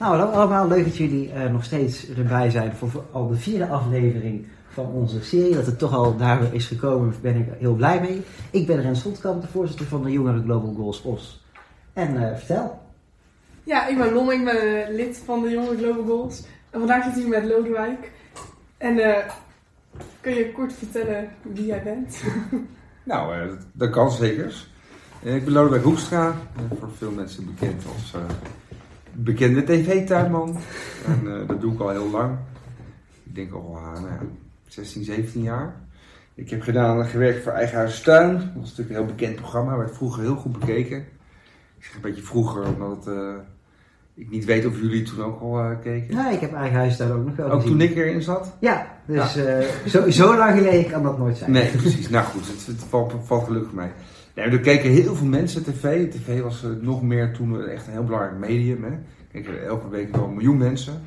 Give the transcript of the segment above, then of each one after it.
Nou, allemaal leuk dat jullie uh, nog steeds erbij zijn voor al de vierde aflevering van onze serie. Dat het toch al daar is gekomen, ben ik heel blij mee. Ik ben Rens Schotkamp, de voorzitter van de Jongeren Global Goals OS. En uh, vertel. Ja, ik ben Lom, ik ben uh, lid van de Jongeren Global Goals. En vandaag zit hier met Lodewijk. En kun je kort vertellen wie jij bent? nou, dat kan zeker. Ik ben Lodewijk Hoekstra, voor veel mensen bekend als bekende tv-tuinman. En dat doe ik al heel lang. Ik denk al nou ja, 16, 17 jaar. Ik heb gedaan, gewerkt voor Eigen Huis Tuin. Dat was natuurlijk een heel bekend programma, werd vroeger heel goed bekeken. Ik zeg een beetje vroeger, omdat uh, ik niet weet of jullie toen ook al uh, keken. Ja, ik heb Eigen Huis Tuin ook nog wel Ook toen ik erin zat? Ja, dus ja. Uh, zo, zo, lang geleden kan dat nooit zijn. Nee, precies. nou goed, het, het valt, valt, gelukkig mee. Ja, er keken heel veel mensen tv. TV was nog meer toen echt een heel belangrijk medium. Hè. Keken elke week wel een miljoen mensen.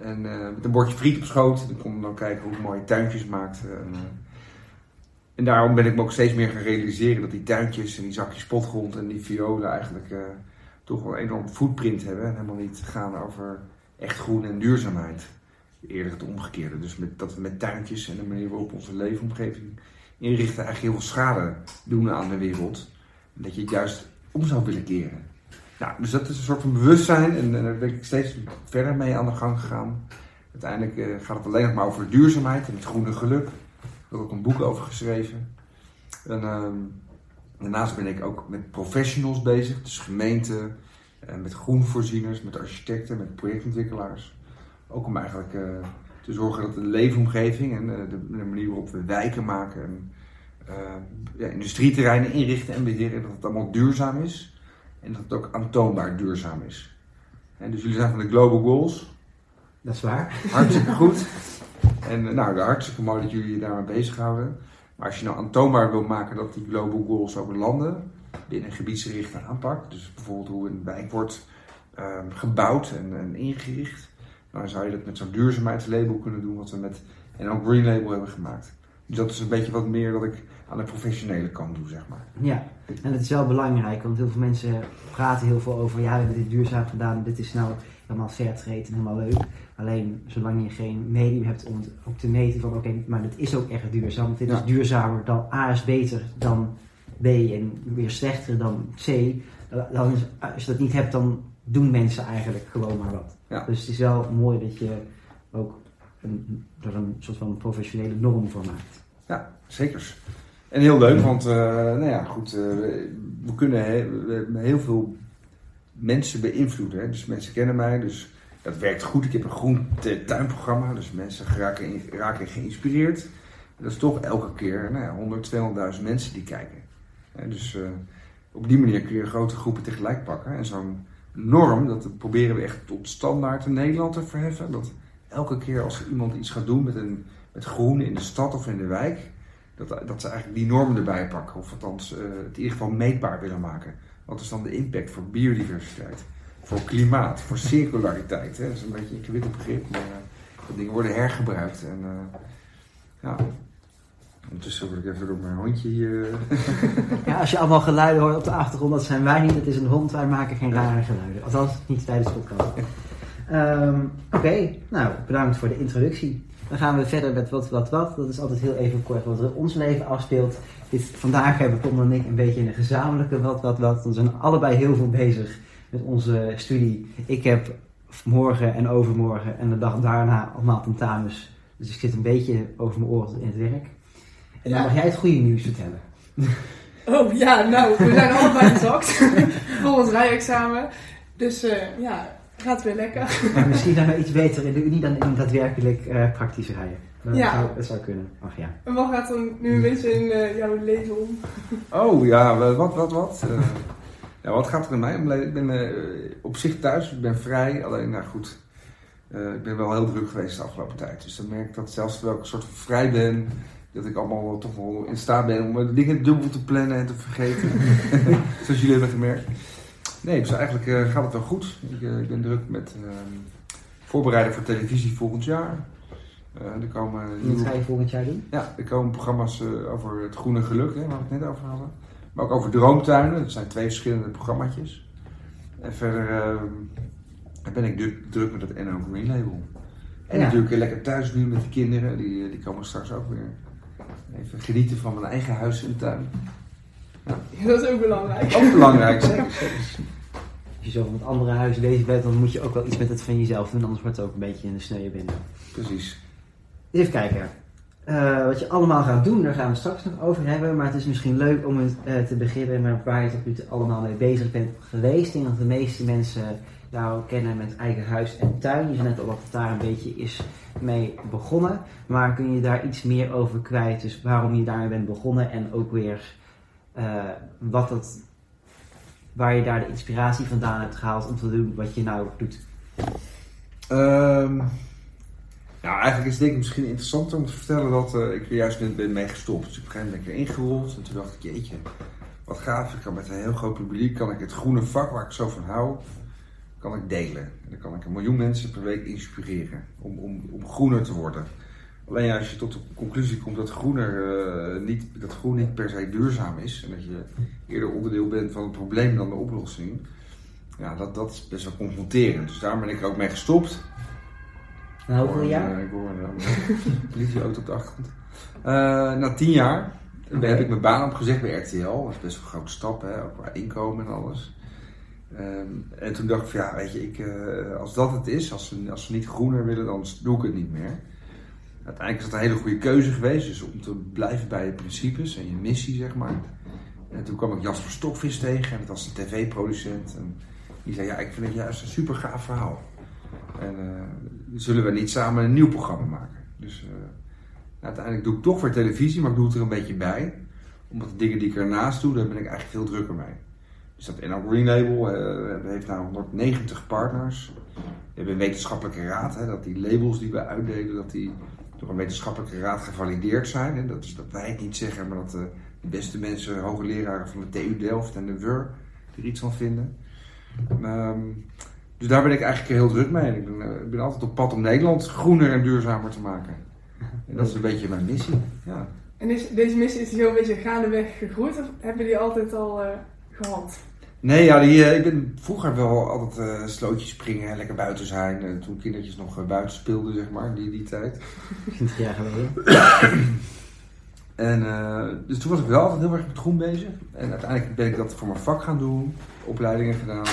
En uh, met een bordje friet op schoot. Dan kon dan kijken hoe mooie tuintjes maakte. En, en, daarom ben ik me ook steeds meer gaan realiseren dat die tuintjes en die zakjes potgrond en die violen eigenlijk toch wel een enorm footprint hebben. En helemaal niet gaan over echt groen en duurzaamheid. Eerder het omgekeerde. Dus met, dat we met tuintjes en de manier waarop onze leefomgeving inrichten eigenlijk heel veel schade doen aan de wereld. En dat je het juist om zou willen keren. Nou, dus dat is een soort van bewustzijn en, en daar ben ik steeds verder mee aan de gang gegaan. Uiteindelijk uh, gaat het alleen nog maar over duurzaamheid en het groene geluk. Ik heb ook een boek over geschreven. En, uh, daarnaast ben ik ook met professionals bezig, dus gemeenten, uh, met groenvoorzieners, met architecten, met projectontwikkelaars. Ook om eigenlijk uh, te zorgen dat de leefomgeving en de, de, manier waarop we wijken maken en ja, industrieterreinen inrichten en beheren, dat het allemaal duurzaam is. En dat het ook aantoonbaar duurzaam is. En dus jullie zijn van de Global Goals. Dat is waar. Hartstikke goed. En eh, nou, hartstikke mooi dat jullie je daarmee bezighouden. Maar als je nou aantoonbaar wil maken dat die Global Goals ook landen binnen een gebiedsgerichte aanpak, dus bijvoorbeeld hoe een wijk wordt um, gebouwd en, en, ingericht, dan zou je dat met zo'n duurzaamheidslabel kunnen doen, wat we met en ook Green Label hebben gemaakt. Dus dat is een beetje wat meer wat ik aan de professionele kant doe, zeg maar. Ja, en dat is wel belangrijk, want heel veel mensen praten heel veel over, ja, we hebben dit duurzaam gedaan, dit is nou helemaal fairtrade en helemaal leuk. Alleen, zolang je geen medium hebt om ook te meten van, oké, maar dit is ook echt duurzaam. Dit is duurzamer dan A is beter dan B en weer slechter dan C. Dan is, als je dat niet hebt, dan doen mensen eigenlijk gewoon maar wat. Ja. Dus het is wel mooi dat je ook een, er een soort van professionele norm voor maakt. Ja, zeker. En heel leuk, want uh, nou ja, goed, uh, we kunnen he, heel veel mensen beïnvloeden. Hè? Dus mensen kennen mij, dus dat werkt goed. Ik heb een groen tuinprogramma, dus mensen raken, raken geïnspireerd. En dat is toch elke keer nou ja, 100, 200.000 mensen die kijken. dus uh, op die manier kun je grote groepen tegelijk pakken. En zo'n norm, dat proberen we echt tot standaard in Nederland te verheffen. Dat elke keer als iemand iets gaat doen met, een, met groen in de stad of in de wijk dat, dat ze eigenlijk die normen erbij pakken. Of althans uh, het in ieder geval meetbaar willen maken. Wat is dan de impact voor biodiversiteit? Voor klimaat, voor circulariteit. Hè? Dat is een beetje een ingewikkeld begrip, maar uh, dingen worden hergebruikt. En uh, ja, ondertussen word ik even door mijn hondje hier... ja, als je allemaal geluiden hoort op de achtergrond, dat zijn wij niet. Het is een hond, wij maken geen rare geluiden. Althans, niet tijdens het podcast. Um, Oké, okay. nou, bedankt voor de introductie. Dan gaan we verder met wat, wat, wat. Dat is altijd heel even kort wat er in ons leven afspeelt. Dit, vandaag hebben Tom en ik een beetje een gezamenlijke wat, wat, wat. We zijn allebei heel veel bezig met onze studie. Ik heb morgen en overmorgen en de dag daarna allemaal tentamens. Dus ik zit een beetje over mijn oren in het werk. En dan mag jij het goede nieuws vertellen. Oh ja, nou, we zijn allebei gezakt voor ons rijexamen. Dus uh, ja, Gaat weer lekker. Maar misschien zijn we iets beter in de Unie dan in daadwerkelijk uh, praktisch rijden. Dat, ja. zou, dat zou kunnen. Ach ja. En wat gaat er nu een beetje in uh, jouw leven om? Oh ja, wat, wat, wat? Uh, ja, wat gaat er in mij om? Ik ben op zich thuis, ik ben vrij. Alleen, nou goed, ik ben wel heel druk geweest de afgelopen tijd. Dus dan merk ik dat zelfs terwijl ik een soort van vrij ben, dat ik allemaal toch wel in staat ben om dingen dubbel te plannen en te vergeten. Zoals jullie hebben gemerkt. Nee, dus eigenlijk uh, gaat het wel goed. Ik, uh, ik ben druk met uh, voorbereiden voor televisie volgend jaar. Eh, er komen nieuwe- wat ga je volgend jaar doen? Ja, er komen programma's eh, over het groene geluk, hè, waar we het net over hadden. Maar ook over droomtuinen. Dat zijn twee verschillende programmaatjes. En verder eh, ben ik du- druk met het NO Green Label. En Ja. natuurlijk lekker thuis nu met de kinderen. Die, eh, die komen straks ook weer even genieten van mijn eigen huis en tuin. Ja, dat is ook belangrijk. Ook belangrijk, zeker. zeker. Als je zo met andere huizen bezig bent, dan moet je ook wel iets met het van jezelf doen, anders wordt het ook een beetje in de sneeuw binnen. Precies. Even kijken. Eh, wat je allemaal gaat doen, daar gaan we straks nog over hebben. Maar het is misschien leuk om het, eh, te beginnen met waar je tot nu toe allemaal mee bezig bent geweest. Ik denk dat de meeste mensen jou kennen met eigen huis en tuin. Je zei net al dat het daar een beetje is mee begonnen. Maar kun je daar iets meer over kwijt? Dus waarom je daarmee bent begonnen en ook weer eh, wat het, waar je daar de inspiratie vandaan hebt gehaald om te doen wat je nou doet. Nou, eigenlijk is het misschien interessanter om te vertellen dat eh, ik er juist net ben mee gestopt. Dus op ben ik erin en toen dacht ik, jeetje, wat gaaf. Ik kan met een heel groot publiek, kan ik het groene vak waar ik zo van hou, kan ik delen. En dan kan ik een miljoen mensen per week inspireren om, om, om groener te worden. Alleen als je tot de conclusie komt dat, groener, eh, niet, dat groen niet per se duurzaam is en dat je eerder onderdeel bent van het probleem dan de oplossing, ja, dat, dat is best wel confronterend. Dus daar ben ik er ook mee gestopt. En hoeveel jaar? eh, Ik hoor een politieauto op de achtergrond. Eh, na tien jaar heb ik mijn baan opgezegd bij RTL. Dat is best wel een grote stap, hè? ook qua inkomen en alles. Ehm, en toen dacht ik ja, weet je, ik, eh, als dat het is, als ze, als ze niet groener willen, dan doe ik het niet meer. Uiteindelijk is dat een hele goede keuze geweest, dus om te blijven bij je principes en je missie, zeg maar. En toen kwam ik Jasper Stokvis tegen, en dat was een tv-producent. En die zei, ja, ik vind het juist een super gaaf verhaal. En eh, zullen we niet samen een nieuw programma maken? Dus eh, uiteindelijk doe ik toch weer televisie, maar ik doe het er een beetje bij. Omdat de dingen die ik ernaast doe, daar ben ik eigenlijk veel drukker mee. Dus dat NL Green Label eh, heeft nou 190 partners. We hebben een wetenschappelijke raad, hè, dat die labels die we uitdelen, dat die door een wetenschappelijke raad gevalideerd zijn. Hè. Dat is dat wij het niet zeggen, maar dat eh, de beste mensen, hogeleraren van de TU Delft en de WUR er iets van vinden. Ehm, dus daar ben ik eigenlijk heel druk mee. Ik ben, eh, ik ben altijd op pad om Nederland groener en duurzamer te maken. En dat is een beetje mijn missie. Ja. En is, deze missie is die zo een beetje gaandeweg gegroeid of hebben die altijd al eh, gehad? Nee, ja, die, eh, ik ben vroeger wel altijd eh slootjes springen en lekker buiten zijn. Eh, toen kindertjes nog buiten speelden, zeg maar, die, die tijd. 20 jaar geleden. En, dus toen was ik wel altijd heel erg met groen bezig. En uiteindelijk ben ik dat voor mijn vak gaan doen, opleidingen gedaan.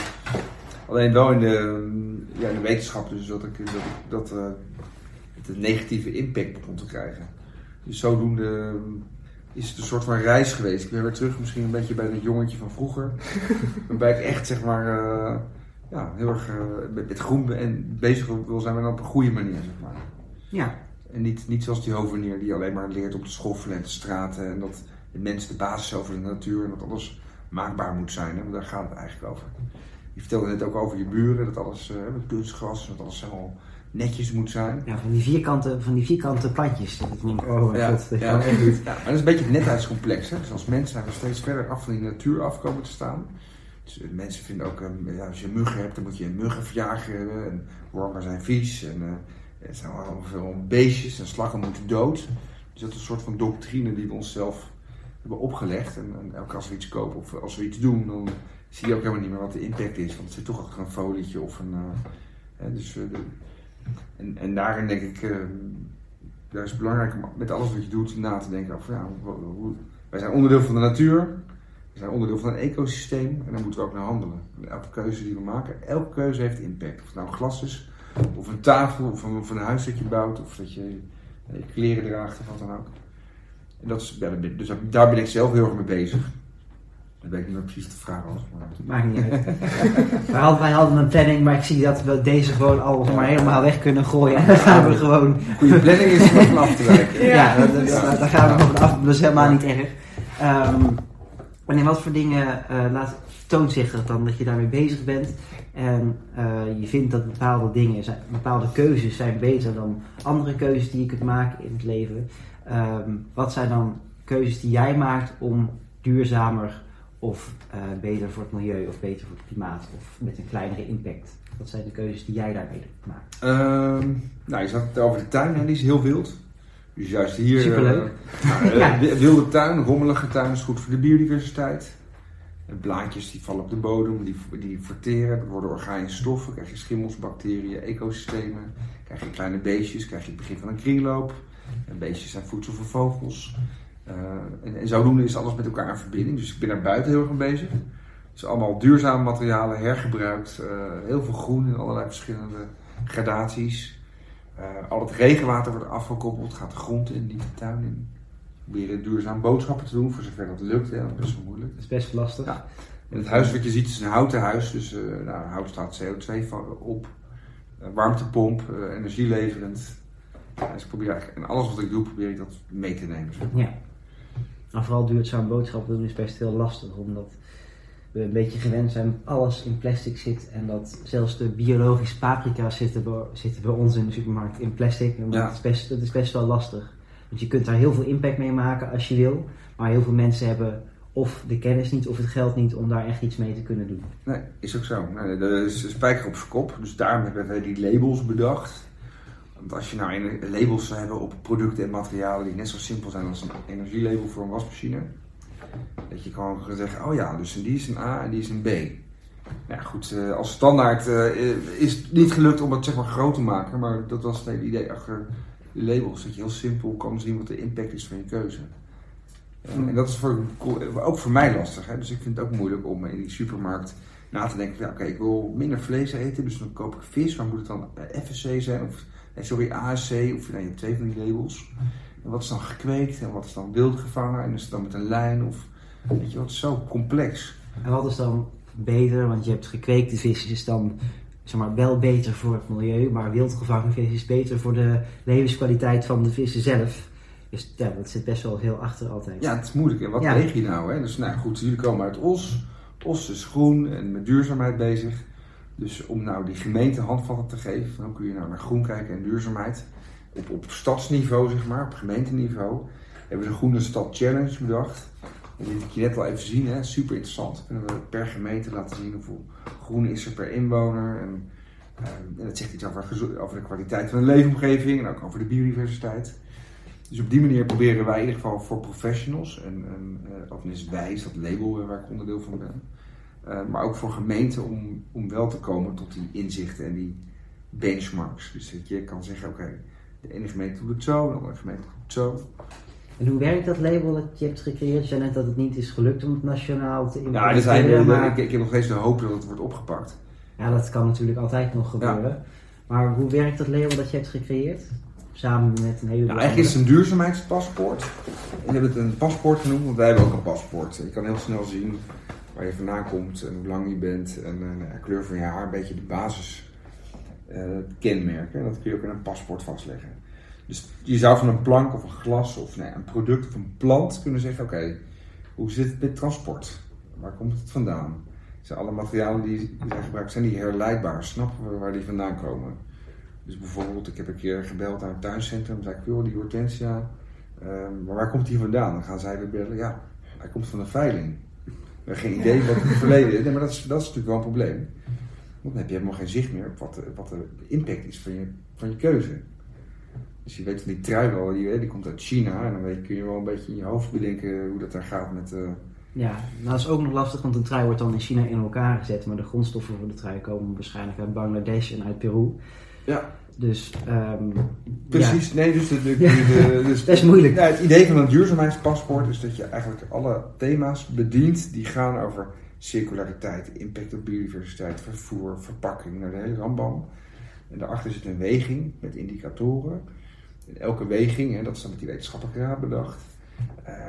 Alleen wel in de, mm, ja, in de wetenschap, dus dat ik dat, dat een negatieve impact begon te krijgen. Dus zodoende mm, is het een soort van reis geweest. Ik ben weer terug misschien een beetje bij dat jongetje van vroeger. waarbij ik echt zeg maar eh, ja, heel erg eh, met, groen en bezig wil- zijn, maar op een goede manier zeg maar. Ja, En niet, niet zoals die hovenier die alleen maar leert om te schoffelen en te straten. En dat de mens de basis is over de natuur en dat alles maakbaar moet zijn. Hè? Want daar gaat het eigenlijk over. Je vertelde net ook over je buren, dat alles eh, met kunstgras, dat alles helemaal netjes moet zijn. ja van, die vierkante, van die vierkante plantjes. Dat ik oh Ja, dat ja. kan echt niet. Ja, maar dat is een beetje het netheidscomplex. Hè? Dus als mensen zijn we steeds verder af van die natuur afkomen te staan. Dus eh, mensen vinden ook, eh, ja, als je muggen hebt, dan moet je een muggenverjager hebben. En wormen zijn vies. En het zijn allemaal veel beestjes en slaggen moeten dood. Dus dat is een soort van doctrine die we onszelf hebben opgelegd. En, en elke keer als we iets kopen of als we iets doen, dan zie je ook helemaal niet meer wat de impact is. Want het zit toch achter een folietje of een... eh, hè, dus, de- en, en daarin denk ik, daar is belangrijk om met alles wat je doet na te denken over, ja, hoe- wij zijn onderdeel van de natuur, we zijn onderdeel van een ecosysteem en daar moeten we ook naar handelen. En elke keuze die we maken, elke keuze heeft impact. Of het nou glas is, of een tafel, of een, een huis dat je bouwt, of dat je, eh, je kleren draagt of wat dan ook. En dat is, ja, dus daar ben ik zelf heel erg mee bezig. Ik weet niet meer precies de vraag was. Maar... Maakt niet uit. wij, hadden, wij hadden een planning, maar ik zie dat we deze gewoon al maar helemaal weg kunnen gooien. En dan gaan we gewoon... Goede planning is om van af te wijken. Ja, Ja. dat- dat- dat- daar gaan we van af. Dat is helemaal niet erg. Ehm, en in wat voor dingen eh, laat, toont zich het dan dat je daarmee bezig bent? En eh, je vindt dat bepaalde dingen, zijn, bepaalde keuzes zijn beter dan andere keuzes die je kunt maken in het leven. Ehm, wat zijn dan keuzes die jij maakt om duurzamer of eh, beter voor het milieu of beter voor het klimaat of met een kleinere impact? Wat zijn de keuzes die jij daarmee maakt? Ehm, nou, je zat het over de tuin, die is heel wild. Dus juist hier... Superleuk. eh, nou, eh, Ja. Wilde tuin, rommelige tuin is goed voor de biodiversiteit. Blaadjes die vallen op de bodem, die, die verteren, dat worden organische stoffen. krijg je schimmels, bacteriën, ecosystemen. krijg je kleine beestjes, krijg je het begin van een kringloop. En beestjes zijn voedsel voor vogels. Eh, en, en zodoende is alles met elkaar in verbinding. Dus ik ben daar buiten heel erg mee bezig. Dus allemaal duurzame materialen, hergebruikt. eh, heel veel groen in allerlei verschillende gradaties. Eh, al het regenwater wordt afgekoppeld, gaat de grond in, niet de tuin in. Proberen duurzaam boodschappen te doen, voor zover dat lukt. Hè, dat is best wel moeilijk. Dat is best lastig. Ja. En het huis wat je ziet is een houten huis, dus nou, hout staat CO2 van- op. Warmtepomp, energieleverend. Dus ik probeer eigenlijk, en alles wat ik doe, probeer ik dat mee te nemen. zeg maar. Ja. Maar vooral duurzaam boodschappen doen is best heel lastig, omdat we een beetje gewend zijn dat alles in plastic zit en dat zelfs de biologische paprika zitten bij, zitten bij ons in de supermarkt in plastic. En Ja. dat, is best, dat is best wel lastig. Want je kunt daar heel veel impact mee maken als je wil, maar heel veel mensen hebben of de kennis niet of het geld niet om daar echt iets mee te kunnen doen. Nee, is ook zo. Nee, dat is een spijker op zijn kop. Dus daarom hebben wij die labels bedacht. Want als je nou labels zou hebben op producten en materialen die net zo simpel zijn als een energielabel voor een wasmachine. Dat je gewoon kan zeggen, oh ja, dus die is een A en die is een B. Nou ja, goed, eh, als standaard eh, is het niet gelukt om het zeg maar groot te maken. Maar dat was het hele idee achter labels. Dat je heel simpel kan zien wat de impact is van je keuze. En, en dat is voor, ook voor mij lastig. Hè? Dus ik vind het ook moeilijk om in die supermarkt na te denken, ja, oké, ik wil minder vlees eten, dus dan koop ik vis. Maar moet het dan eh, FSC zijn? Of sorry, ASC? Of nou, je hebt twee van die labels. En wat is dan gekweekt en wat is dan wild gevangen? En is het dan met een lijn? Of, weet je, wat zo complex. En wat is dan beter, want je hebt gekweekte vis is dan zeg maar, wel beter voor het milieu, maar wildgevangen vis is beter voor de levenskwaliteit van de vissen zelf. Dus ja, dat zit best wel heel achter altijd. Ja, het is moeilijk. En wat Ja. weeg je nou? Hè? Dus nou goed, jullie komen uit Os. Os is groen en met duurzaamheid bezig. Dus om nou die gemeente handvatten te geven, dan kun je nou naar groen kijken en duurzaamheid. Op, op stadsniveau, zeg maar, op gemeenteniveau, hebben we de Groene Stad Challenge bedacht. En heb ik je net al even zien, hè? super interessant. Kunnen we per gemeente laten zien hoeveel groen is er per inwoner. En, eh, en dat zegt iets over, over de kwaliteit van de leefomgeving en ook over de biodiversiteit. Dus op die manier proberen wij in ieder geval voor professionals, en, en eh, of is dat label waar ik onderdeel van ben, eh, maar ook voor gemeenten om, om wel te komen tot die inzichten en die benchmarks. Dus dat je kan zeggen, oké, de ene gemeente doet het zo, de andere gemeente doet het zo. En hoe werkt dat label dat je hebt gecreëerd? Je zei net dat het niet is gelukt om het nationaal te Ja, implementeren. er zijn, maar ik, ik heb nog steeds de hoop dat het wordt opgepakt. ja, dat kan natuurlijk altijd nog gebeuren. Maar hoe werkt dat label dat je hebt gecreëerd? Samen met een heleboel Nou, eigenlijk is het een duurzaamheidspaspoort. Ik heb het een paspoort genoemd, want wij hebben ook een paspoort. Je kan heel snel zien waar je vandaan komt en hoe lang je bent en de kleur van je haar, een beetje de basis eh, kenmerken. En dat kun je ook in een paspoort vastleggen. Dus je zou van een plank of een glas of nee, een product of een plant kunnen zeggen: oké, hoe zit het met transport? Waar komt het vandaan? Zijn alle materialen die, zijn gebruikt, zijn die herleidbaar? Snappen we waar die vandaan komen? Dus bijvoorbeeld, ik heb een keer gebeld naar het tuincentrum. zei ik, joh, die hortensia, ehm, maar waar komt die vandaan? Dan gaan zij weer bellen, ja, hij komt van een veiling. Geen idee wat het verleden is. Nee, maar dat is, dat is natuurlijk wel een probleem. Want dan heb je helemaal geen zicht meer op wat de, wat de impact is van je, van je keuze. Dus je weet van die trui wel, die, die komt uit China. En dan weet, kun je wel een beetje in je hoofd bedenken hoe dat daar gaat met... eh, Ja, nou, dat is ook nog lastig, want een trui wordt dan in China in elkaar gezet. Maar de grondstoffen voor de trui komen waarschijnlijk uit Bangladesh en uit Peru. ja, Dus, ehm Precies, nee, dus, de, de, Ja. de- dus Best moeilijk. Ja, het idee van een duurzaamheidspaspoort is dat je eigenlijk alle thema's bedient die gaan over circulariteit, impact op biodiversiteit, vervoer, verpakking, naar de hele rambam. En daarachter zit een weging met indicatoren. En elke weging, hè, dat is dan met die wetenschappelijke raad bedacht, ehm,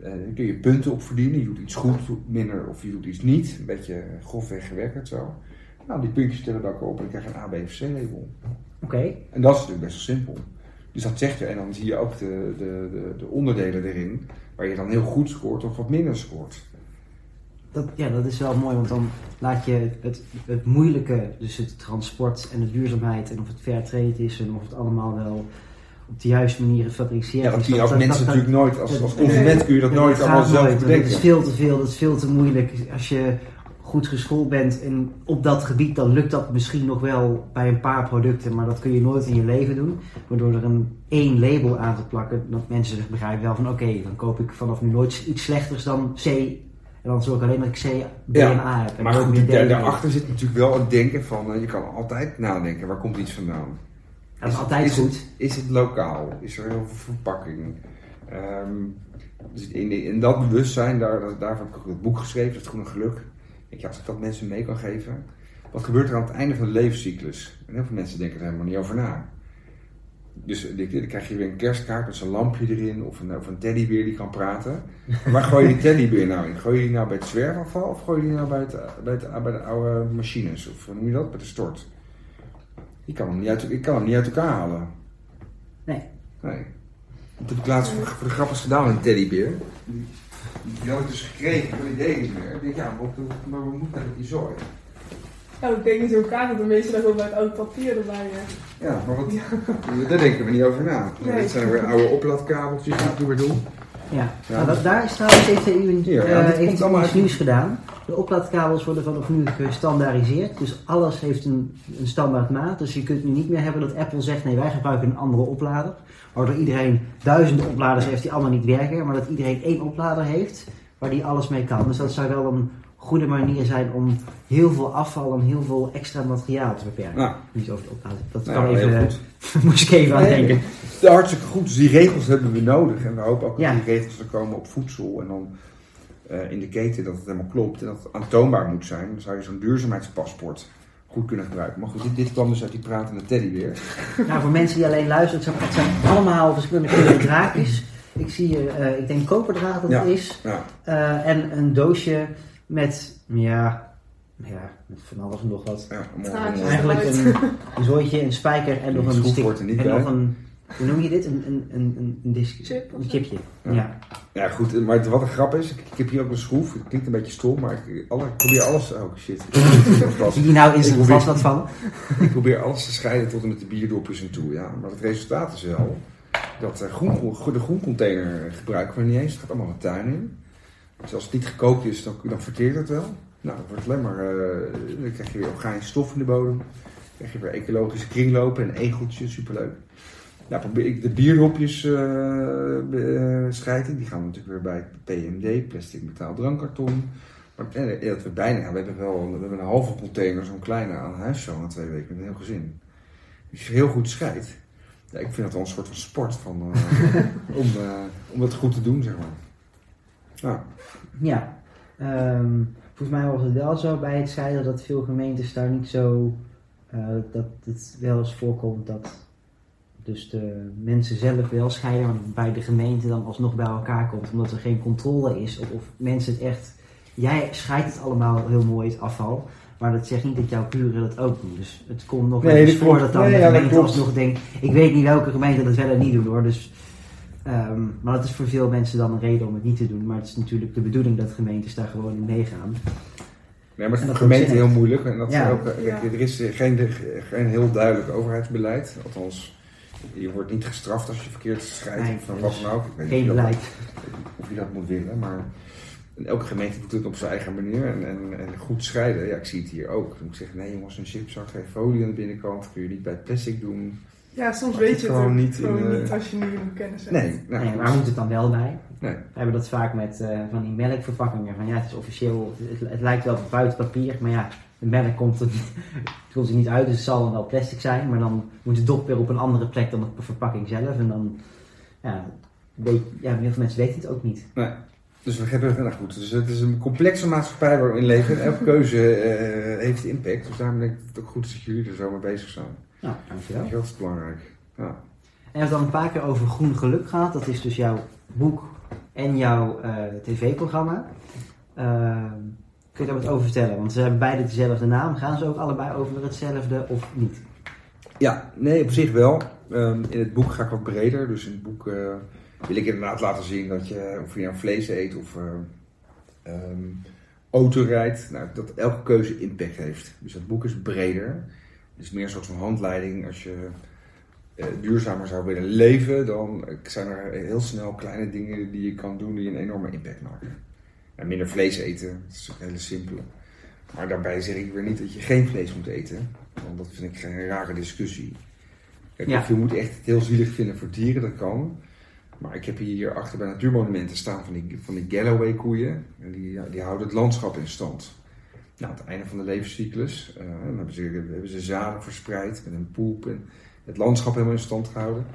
eh, daar kun je punten op verdienen. Je doet iets goed, minder of je doet iets niet. Een beetje grofweg gewerkt zo. Nou, die puntjes tellen dan ook op en dan krijg je een A, B of C oké. En dat is natuurlijk best wel simpel. Dus dat zegt je, en dan zie je ook de, de, de, de onderdelen erin, waar je dan heel goed scoort of wat minder scoort. Dat, ja, dat is wel mooi, want dan laat je het, het moeilijke, dus het transport en de duurzaamheid en of het fair trade is en of het allemaal wel op de juiste manier gefabriceerd Ja, dat is. je als dat- mensen dat- natuurlijk nooit, als, als consument kun je dat nooit allemaal zelf nooit, bedenken. Het is veel te veel, dat is veel te moeilijk. Als je goed geschoold bent en op dat gebied, dan lukt dat misschien nog wel bij een paar producten, maar dat kun je nooit in je leven doen. Waardoor er een één label aan te plakken, dat mensen zich begrijpen wel van oké, dan koop ik vanaf nu nooit iets slechters dan C. En dan zorg ik alleen dat ik C, B Ja, en A heb. En Maar goed, daar, daarachter zit natuurlijk wel het denken van, eh, je kan altijd nadenken, waar komt iets vandaan? Dat is altijd is goed. Het, is het lokaal? Is er heel veel verpakking? Ehm, dus in, in dat bewustzijn, daar, daar, daarvoor heb ik het boek geschreven, Het Groene Geluk. Ik, ja, als ik dat mensen mee kan geven. Wat gebeurt er aan het einde van de levenscyclus? En heel veel mensen denken er helemaal niet over na. Dus dan krijg je weer een kerstkaart met zo'n lampje erin of een, of een teddybeer die kan praten. Maar waar gooi je die teddybeer nou in? Gooi je die nou bij het zwerfafval of gooi je die nou bij, het, bij, het, bij de oude machines? Of hoe noem je dat? Bij de stort? Ik kan hem niet uit, ik kan hem niet uit elkaar halen. Nee. Nee. Dat heb ik laatst voor, voor de grap eens gedaan met een teddybeer. Die, had ik dus gekregen, maar die deed niet meer. Ik denk, ja, maar, wat- maar wat moet dat met die zooi? Nou, ik denk in zo'n kaart dat de meeste daar wel bij het oud papier erbij hè. Ja, maar wat, daar denken we niet over na. Nee. Dit zijn weer oude oplaadkabeltjes die ik weer doen. Ja, Ja. Nou, dat, daar is trouwens heeft de EU eh, ja, heeft komt allemaal nieuws gedaan. De oplaadkabels worden vanaf nu gestandaardiseerd. Dus alles heeft een, een standaard maat. Dus je kunt nu niet meer hebben dat Apple zegt: nee, wij gebruiken een andere oplader. Waardoor iedereen duizenden opladers heeft die allemaal niet werken. Maar dat iedereen één oplader heeft waar die alles mee kan. Dus dat zou wel een goede manier zijn om heel veel afval en heel veel extra materiaal te beperken. Nou, Niet over. Dat nou, kan even. moest ik even aan Nee, denken. Hartstikke goed. Dus die regels hebben we nodig. En we hopen ook Ja. dat die regels er komen op voedsel. En dan eh, in de keten dat het helemaal klopt. En dat het aantoonbaar moet zijn. Dan zou je zo'n duurzaamheidspaspoort goed kunnen gebruiken. Maar goed, dit, dit kwam dus uit die pratende teddybeer. Nou, voor mensen die alleen luisteren, het zijn, het zijn allemaal verschillende kleuren draadjes. Ik zie hier, eh, ik denk koperdraad dat Ja. het is. Ja, Eh, en een doosje met, ja, ja, met van alles en nog wat. ja Eigenlijk een, een zooitje, een spijker en nog een stick. niet en nog een, hoe noem je dit? Een, een, een, een, een disc. Chip of Een chipje. Ja. Ja. Ja, goed, maar het- wat een grap is, ik, ik heb hier ook een schroef. Het klinkt een beetje stom, maar ik, alle, ik probeer alles. Oh shit. Zie je nou in zijn vast wat van? ik probeer alles te scheiden tot en met de bierdopjes en toe. Ja. Maar het resultaat is wel dat eh, groen, de groencontainer gebruiken we niet eens. Het gaat allemaal de tuin in. Dus als het niet gekookt is, dan, dan verteert het wel. Nou, dan wordt alleen maar. eh, dan krijg je weer organische stof in de bodem. Dan krijg je weer ecologische kringlopen en egeltjes, superleuk. Nou, probeer ik de bierdopjes eh eh, scheiden. Die gaan natuurlijk weer bij PMD, plastic metaal drankkarton. Maar eh, dat we bijna, ja, we hebben wel we hebben een halve container, zo'n kleine aan huis zo na twee weken met een heel gezin. Dus je heel goed scheidt. Ja, ik vind dat wel een soort van sport van, om, om dat goed te doen, zeg maar. Nou, Ja. Ehm, volgens mij was het wel zo bij het scheiden dat veel gemeentes daar niet zo. dat het wel eens voorkomt dat dus de mensen zelf wel scheiden, maar bij de gemeente dan alsnog bij elkaar komt, omdat er geen controle is. Of, of mensen het echt. Jij scheidt het allemaal heel mooi, het afval. Maar dat zegt niet dat jouw buren dat ook doen. Dus het komt nog Nee, wel eens voor dat dan Nee, de gemeente alsnog denkt. Ik weet niet welke gemeente dat wel en niet doen hoor. Dus, ehm, maar dat is voor veel mensen dan een reden om het niet te doen. Maar het is natuurlijk de bedoeling dat gemeentes daar gewoon in meegaan. nee, maar het is voor ook gemeenten zin heel moeilijk. En dat is Ja. ook, Ja. Er is geen, geen heel duidelijk overheidsbeleid. Althans, je wordt niet gestraft als je verkeerd scheidt Nee, of van wat dan ook. Ik weet niet Geen of je dat- beleid. of je dat moet willen, maar elke gemeente doet het op zijn eigen manier en, en, en goed scheiden. Ja, ik zie het hier ook. Dan moet ik zeggen, nee jongens, een chipzak heeft folie aan de binnenkant, kun je niet bij plastic doen. Ja, soms weet je het gewoon niet gewoon in, eh, niet als je niet in kennis hebt. Nee, nou, nee, waar moet het dan wel bij? Nee. We hebben dat vaak met eh, van die melkverpakkingen. Van ja, het is officieel, het, het lijkt wel buiten papier, maar ja, de melk komt er, niet, het komt er niet uit, dus het zal dan wel plastic zijn. Maar dan moet de dop weer op een andere plek dan de verpakking zelf. En dan, ja, weet, ja heel veel mensen weten het ook niet. Dus we hebben, nou goed, dus het is een complexe maatschappij waar we in leven. En elke keuze eh, heeft impact. Dus daarom denk ik dat het ook goed is dat jullie er zo mee bezig zijn. Nou, dankjewel. Dat is belangrijk. Ja. En we hebben het dan een paar keer over groen geluk gehad. Dat is dus jouw boek en jouw eh, tv-programma. Ehm, kun je daar wat over vertellen? Want ze hebben beide dezelfde naam. Gaan ze ook allebei over hetzelfde of niet? Ja, nee, op zich wel. Ehm, in het boek ga ik wat breder. Dus in het boek eh, wil ik inderdaad laten zien dat je, of je nou vlees eet of eh, ehm, auto rijdt, nou, dat elke keuze impact heeft. Dus het boek is breder. Het is meer een soort van handleiding als je eh, duurzamer zou willen leven, dan zijn er heel snel kleine dingen die je kan doen die een enorme impact maken. En minder vlees eten, dat is een hele simpele. Maar daarbij zeg ik weer niet dat je geen vlees moet eten, want dat vind ik een rare discussie. Kijk, Ja. Je moet echt het heel zielig vinden voor dieren, dat kan. Maar ik heb hier achter bij natuurmonumenten staan van die, van die Galloway koeien. En die, die houden het landschap in stand. Nou, aan het einde van de levenscyclus eh, hebben, ze, hebben ze zaden verspreid met een poep en het landschap helemaal in stand gehouden.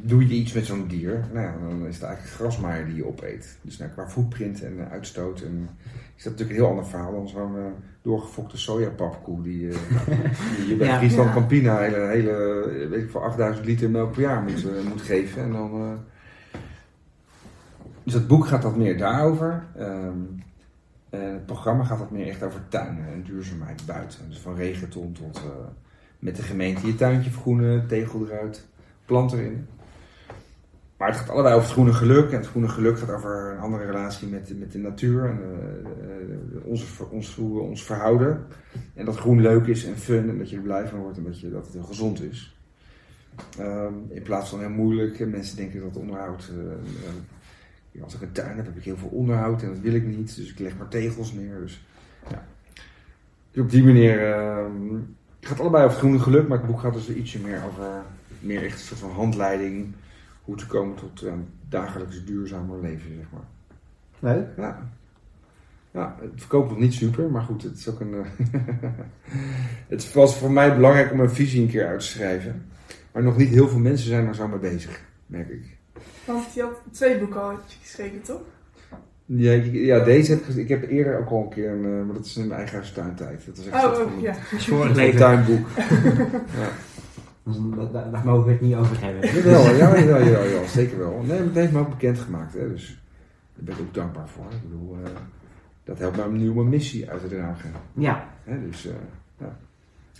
Doe je iets met zo'n dier, nou ja, dan is het eigenlijk grasmaaier die je opeet. Dus nou, qua footprint en eh, uitstoot en, is dat natuurlijk een heel ander verhaal dan zo'n eh, doorgefokte sojapapkoe die, eh, die je bij Ja. Friesland Ja. Campina hele, hele, weet ik voor 8000 liter melk per jaar moet, moet geven. En dan, dus het boek gaat wat meer daarover. Ehm, het programma gaat wat meer echt over tuinen en duurzaamheid buiten. Dus van regenton tot met de gemeente je tuintje vergroenen, tegel eruit, plant erin. Maar het gaat allebei over het groene geluk. En het groene geluk gaat over een andere relatie met, met de natuur. En eh, eh, onze, ons, hoe ons verhouden. En dat groen leuk is en fun. En dat je er blij van wordt en dat, je, dat het heel gezond is. Ehm, in plaats van heel moeilijk. En mensen denken dat onderhoud... eh, eh, als ik een tuin heb, heb ik heel veel onderhoud. En dat wil ik niet. Dus ik leg maar tegels neer. Dus, ja. dus op die manier... ehm, het gaat allebei over het groene geluk. Maar het boek gaat dus ietsje meer over... Meer echt een soort van handleiding hoe te komen tot een dagelijks duurzamer leven, zeg maar. Leuk. Ja. Ja, het verkoopt nog niet super, maar goed, het is ook een. eh, het was voor mij belangrijk om een visie een keer uit te schrijven. Maar nog niet heel veel mensen zijn er zo mee bezig, merk ik. Want je had twee boeken al geschreven, toch? Ja, ik- ja deze heb ik, ik heb eerder ook al een keer, een, eh, maar dat is in mijn eigen huis tuintijd. Dat is echt een Oh, oh, ja. Een tuinboek. ja. Dus Daar, daar- daar mogen we het niet over hebben. Jawel, ja, ja, ja, zeker wel. Nee, maar het heeft me ook bekendgemaakt, hè, dus daar ben ik ook dankbaar voor. Ik bedoel, eh, dat helpt mij om mijn missie uit te dragen. Ja, Hè, dus, eh,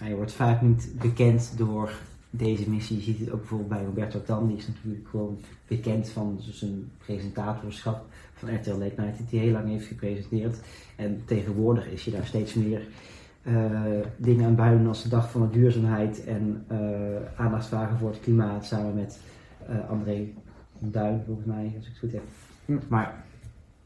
Ja, je wordt vaak niet bekend door deze missie. Je ziet het ook bijvoorbeeld bij Roberto Tan. Die is natuurlijk gewoon bekend van zijn presentatorschap van RTL Late Night. Die hij heel lang heeft gepresenteerd. En tegenwoordig is je daar steeds meer dingen aan buiten als de dag van de duurzaamheid. En eh, aandacht vragen voor het klimaat samen met eh, André Duin volgens mij, als ik het goed heb. Hm. Maar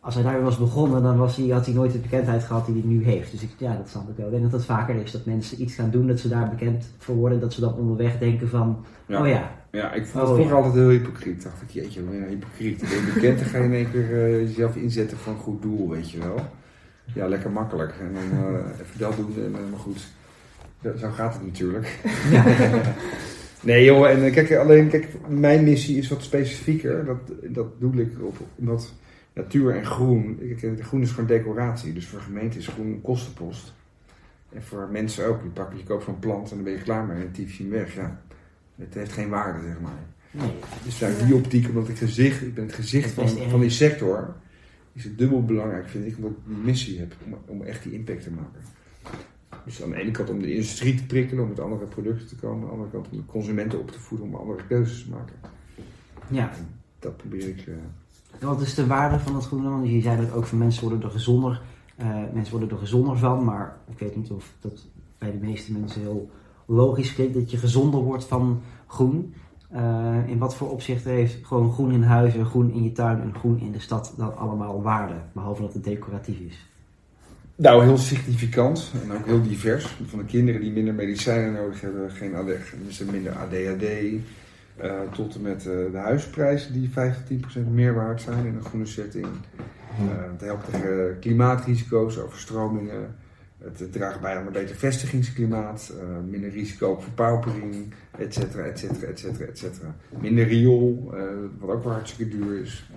als hij daar was begonnen, dan was hij, had hij nooit de bekendheid gehad die hij nu heeft. Dus ik, ja, dat snap ik wel. Ik denk dat het vaker is dat mensen iets gaan doen, dat ze daar bekend voor worden. Dat ze dan onderweg denken van, ja. oh ja, Ja, ik vond Oh, het ja. altijd heel hypocriet. Dacht ik, jeetje, ben je nou hypocriet? Ben je bekend, dan ga je in één keer eh, jezelf inzetten voor een goed doel, weet je wel. Ja, lekker makkelijk. En dan eh, even dat doen, en, eh, maar goed. Zo gaat het natuurlijk. nee joh, en eh, kijk, alleen, kijk, mijn missie is wat specifieker. Dat, dat doe ik op, omdat natuur en groen, kijk, groen is gewoon decoratie. Dus voor gemeenten is groen een kostenpost. En voor mensen ook. Je, pakt, je koopt zo'n plant en dan ben je klaar mee en tief je hem weg. Ja, het heeft geen waarde, zeg maar. nee. Dus vanuit die optiek, omdat ik gezicht, ik ben het gezicht Het van, van die sector, is het dubbel belangrijk, vind ik, omdat ik die missie heb om, om echt die impact te maken. Dus aan de ene kant om de industrie te prikkelen, om met andere producten te komen, aan de andere kant om de consumenten op te voeden om andere keuzes te maken. Ja, Dat probeer ik. eh, wat is de waarde van het groene? Want je zei dat ook van mensen worden er gezonder, eh, mensen worden er gezonder van, maar ik weet niet of dat bij de meeste mensen heel logisch klinkt dat je gezonder wordt van groen. Eh, in wat voor opzichten heeft gewoon groen in huizen, groen in je tuin en groen in de stad dan allemaal waarde, behalve dat het decoratief is? Nou, heel significant en ook heel divers. Van de kinderen die minder medicijnen nodig hebben, geen AD, dus minder ADHD, eh, tot en met eh, de huisprijzen die 5 tot 10% meer waard zijn in een groene setting. Eh, het helpt tegen klimaatrisico's, overstromingen. Het, draagt bij aan een beter vestigingsklimaat, eh, minder risico op verpaupering, et cetera, et cetera, et cetera, et cetera. Minder riool, eh, wat ook wel hartstikke duur is.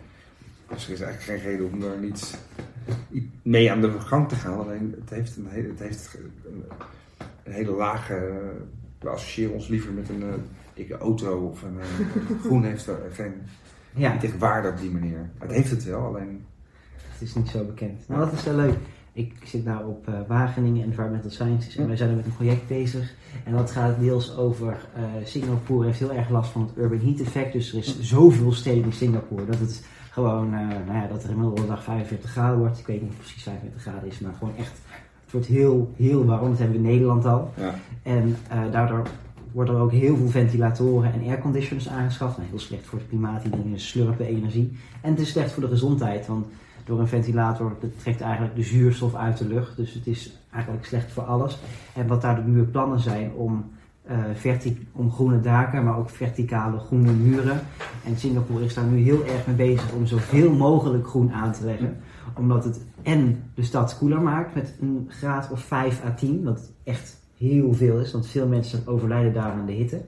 Dus er is eigenlijk geen reden om daar niet mee aan de gang te gaan. Alleen het heeft een, hele, het heeft een, een hele lage. We associëren ons liever met een eh, dikke auto of een. groen heeft er geen. Ja, Niet echt waarde op die manier. Het heeft het wel, alleen. het is niet zo bekend. Nou, dat is wel leuk. Ik zit nou op eh, Wageningen Environmental Sciences en wij zijn er met een project bezig. En dat gaat deels over eh, Singapore heeft heel erg last van het urban heat effect. Dus er is zoveel steden in Singapore dat het gewoon, eh, nou ja, dat er inmiddels de dag 45 graden wordt. Ik weet niet of het precies 45 graden is, maar gewoon echt, het wordt heel, heel warm. Dat hebben we in Nederland al. Ja. En daardoor worden er ook heel veel ventilatoren en airconditioners aangeschaft. Nou, heel slecht voor het klimaat, die dingen slurpen energie. En het is slecht voor de gezondheid, want door een ventilator dat trekt eigenlijk de zuurstof uit de lucht. Dus het is eigenlijk slecht voor alles. En wat daar nu plannen zijn om, verti- om groene daken, maar ook verticale groene muren. En Singapore is daar nu heel erg mee bezig om zoveel mogelijk groen aan te leggen. Omdat het en de stad koeler maakt met een graad of 5 à 10, wat echt heel veel is, want veel mensen overlijden daar aan de hitte.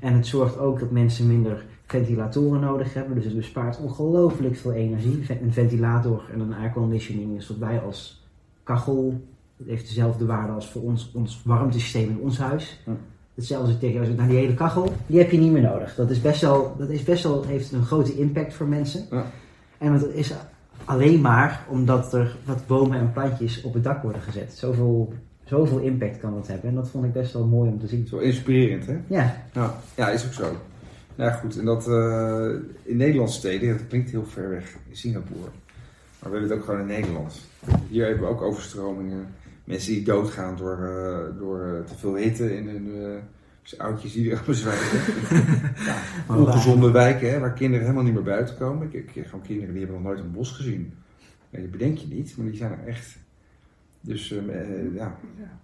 En het zorgt ook dat mensen minder ventilatoren nodig hebben, dus het bespaart ongelooflijk veel energie. Een ventilator en een airconditioning is wat wij als kachel, het heeft dezelfde waarde als voor ons, ons warmtesysteem in ons huis. Ja. Hetzelfde als ik tegen nou die hele kachel, die heb je niet meer nodig. Dat is best wel, dat is best wel heeft een grote impact voor mensen. Ja. En dat is alleen maar omdat er wat bomen en plantjes op het dak worden gezet. Zoveel, zoveel impact kan dat hebben. En dat vond ik best wel mooi om te zien. Zo inspirerend, hè? Ja, Ja, ja is ook zo. Nou ja, goed. En dat eh, in Nederlandse steden, dat klinkt heel ver weg in Singapore. Maar we hebben het ook gewoon in Nederland. Hier hebben we ook overstromingen. Mensen die doodgaan door, eh, door eh, te veel hitte in hun eh, dus oudjes die er bezwijken. ja, ongezonde wijken, hè, waar kinderen helemaal niet meer buiten komen. Ik ik heb gewoon kinderen die hebben nog nooit een bos gezien. Ja, die bedenk je niet, maar die zijn er echt. Dus ehm, eh, ja, Ja.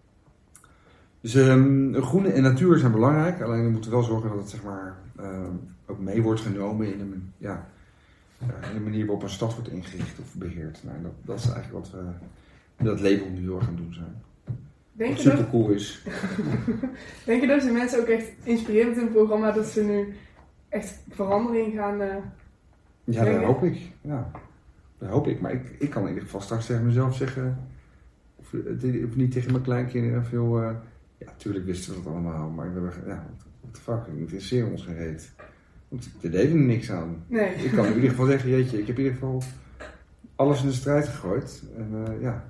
Dus ehm, groene en natuur zijn belangrijk, alleen we moeten wel zorgen dat het zeg maar, ehm, ook mee wordt genomen in een, ja, eh, in de manier waarop een stad wordt ingericht of beheerd. Nou, dat, dat is eigenlijk wat we met dat label nu heel erg gaan doen zijn. Denk Wat je, dat, super cool is. denk je dat ze mensen ook echt inspireren met hun programma dat ze nu echt verandering gaan... eh, Ja, dat hoop ik. Ja, dat hoop ik. Maar ik, ik kan in ieder geval straks tegen mezelf zeggen, of, eh, of niet tegen mijn kleinkinderen, veel. eh, ja, natuurlijk wisten we dat allemaal, maar we hebben, ja, what the fuck, we interesseren ons geen reet. Want we deden er niks aan. nee. Ik kan in ieder geval zeggen, jeetje, ik heb in ieder geval alles in de strijd gegooid. En eh, ja,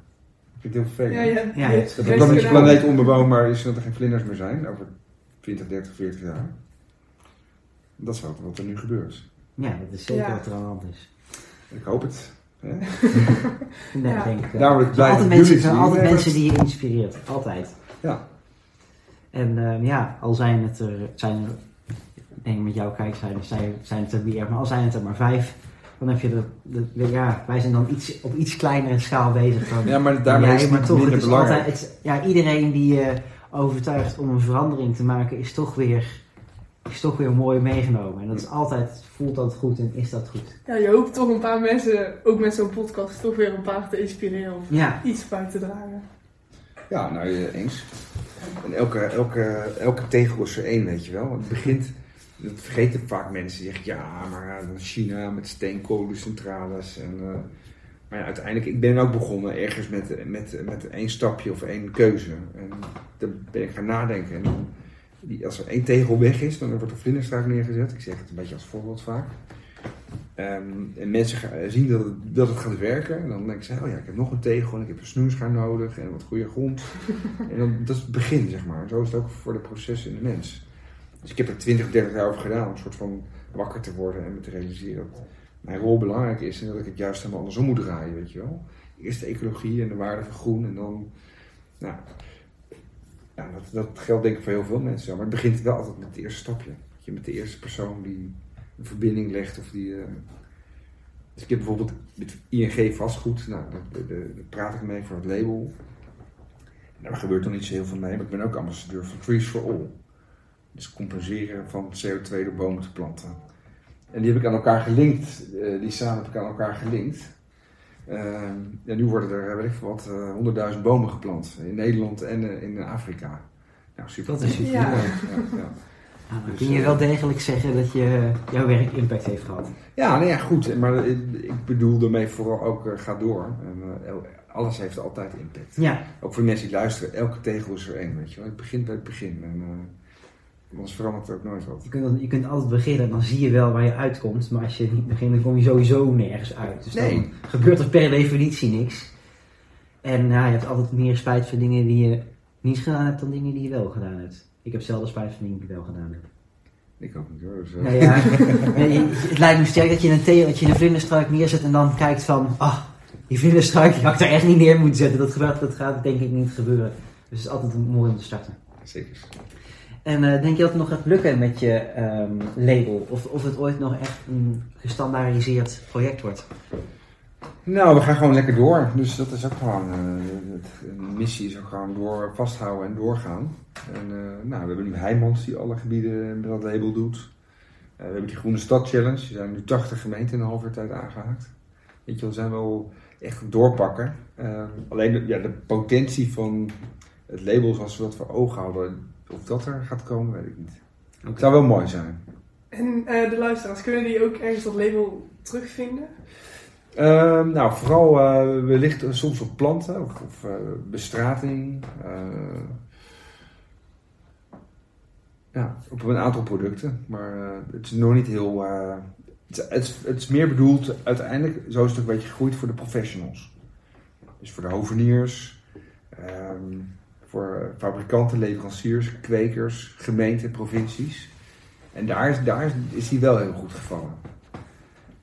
ik vind het heel vervelend. Ja, ja. Ja, het- hebt Dat deze gedaan. planeet onbewoonbaar is dat er geen vlinders meer zijn over 20, 30, 40 jaar. Dat is wat, wat er nu gebeurt. ja, dat is zeker Ja. wat er aan de hand is. Ik hoop het. Hè? Nee, Ja. denk ik wel. Daarom ik Er blij altijd dat mensen, er het altijd mensen die je inspireert. Altijd. Ja. En ehm, ja, al zijn het er, zijn er, ik denk met jouw kijk zijn, zijn, zijn het er meer, maar al zijn het er maar vijf, dan heb je de, ja, wij zijn dan iets, op iets kleinere schaal bezig dan Ja, maar daarmee jij, is het maar toch, het minder is belangrijk. altijd, het, ja, iedereen die je overtuigt om een verandering te maken, is toch weer, is toch weer mooi meegenomen. En dat is altijd, voelt dat goed en is dat goed. Ja, je hoopt toch een paar mensen, ook met zo'n podcast, toch weer een paar te inspireren of Ja, iets bij te dragen. Ja, nou eh, eens. En elke, elke, elke tegel is er één, weet je wel. Het begint, dat vergeten vaak mensen. Die zeggen, ja, maar dan China met steenkolencentrales. En, eh, maar ja, uiteindelijk, ik ben ook begonnen ergens met, met, met één stapje of één keuze. En dan ben ik gaan nadenken. En als er één tegel weg is, dan wordt er vlinderstruik neergezet. Ik zeg het een beetje als voorbeeld vaak. Ehm, en mensen zien dat het, dat het gaat werken. En dan denken ze, oh ja, ik heb nog een tegel en ik heb een snoeischaar nodig en wat goede grond. en dan, dat is het begin, zeg maar. Zo is het ook voor de processen in de mens. Dus ik heb er 20, 30 jaar over gedaan om een soort van wakker te worden en me te realiseren dat mijn rol belangrijk is en dat ik het juist helemaal andersom moet draaien, weet je wel. Eerst de ecologie en de waarde van groen en dan, nou, ja, dat, dat geldt denk ik voor heel veel mensen. Maar het begint wel altijd met het eerste stapje. Je met de eerste persoon die een verbinding legt of die... eh, dus ik heb bijvoorbeeld met ING vastgoed, nou, daar, praat ik mee voor het label. En daar gebeurt nog niet zo heel veel mee, maar ik ben ook ambassadeur van Trees for All. Dus compenseren van CO2 door bomen te planten. En die heb ik aan elkaar gelinkt, eh, die samen heb ik aan elkaar gelinkt. Ehm, ja, nu worden er, weet ik veel wat, eh, honderdduizend bomen geplant in Nederland en eh, in Afrika. Nou, super. Dat is super. Ja, ja. Nou, dan Dus, kun je eh, wel degelijk zeggen dat je, jouw werk impact heeft gehad. Ja, nou ja, goed. Maar ik ik bedoel daarmee vooral ook ga door. En, alles heeft altijd impact. Ja, Ook voor mensen die luisteren, elke tegel is er één, weet je wel. Het begint bij het begin. En anders verandert er ook nooit wat. je kunt, je kunt altijd beginnen, dan zie je wel waar je uitkomt. Maar als je niet begint, dan kom je sowieso nergens uit. Dus Nee. dan gebeurt er per definitie niks. En ja, je hebt altijd meer spijt van dingen die je niet gedaan hebt dan dingen die je wel gedaan hebt. Ik heb zelden spijt van dingen die ik wel gedaan heb. Ik ook niet hoor. Dus, Nou ja, het lijkt me sterk dat je een, thee, dat je een vlinderstruik neerzet en dan kijkt van, ah, die vlinderstruik die had ik daar echt niet neer moeten zetten. Dat, gebeurt, dat gaat denk ik niet gebeuren. Dus het is altijd mooi om te starten. Zeker. En eh, denk je dat het nog gaat lukken met je ehm, label? Of, of het ooit nog echt een gestandaardiseerd project wordt? Nou, we gaan gewoon lekker door. Dus dat is ook gewoon. eh, het- de missie is ook gewoon door vasthouden en doorgaan. En eh, nou, we hebben nu Heijmans die alle gebieden met dat label doet. Eh, we hebben die Groene Stad Challenge. Er zijn nu 80 gemeenten in een half jaar tijd aangehaakt. Weet je, we zijn wel echt doorpakken. Eh, alleen de, ja, de potentie van het label zoals we dat voor ogen houden, of dat er gaat komen, weet ik niet. Het zou wel mooi zijn. En eh, de luisteraars, kunnen die ook ergens dat label terugvinden? Ehm, nou, vooral eh, wellicht soms op planten of, of eh, bestrating. eh, ja, op een aantal producten. Maar eh, het is nog niet heel. eh, het, het, het is meer bedoeld, uiteindelijk, zo is het een beetje gegroeid voor de professionals. Dus voor de hoveniers, ehm, voor eh, fabrikanten, leveranciers, kwekers, gemeenten, provincies. En daar is, daar is die wel heel goed gevallen.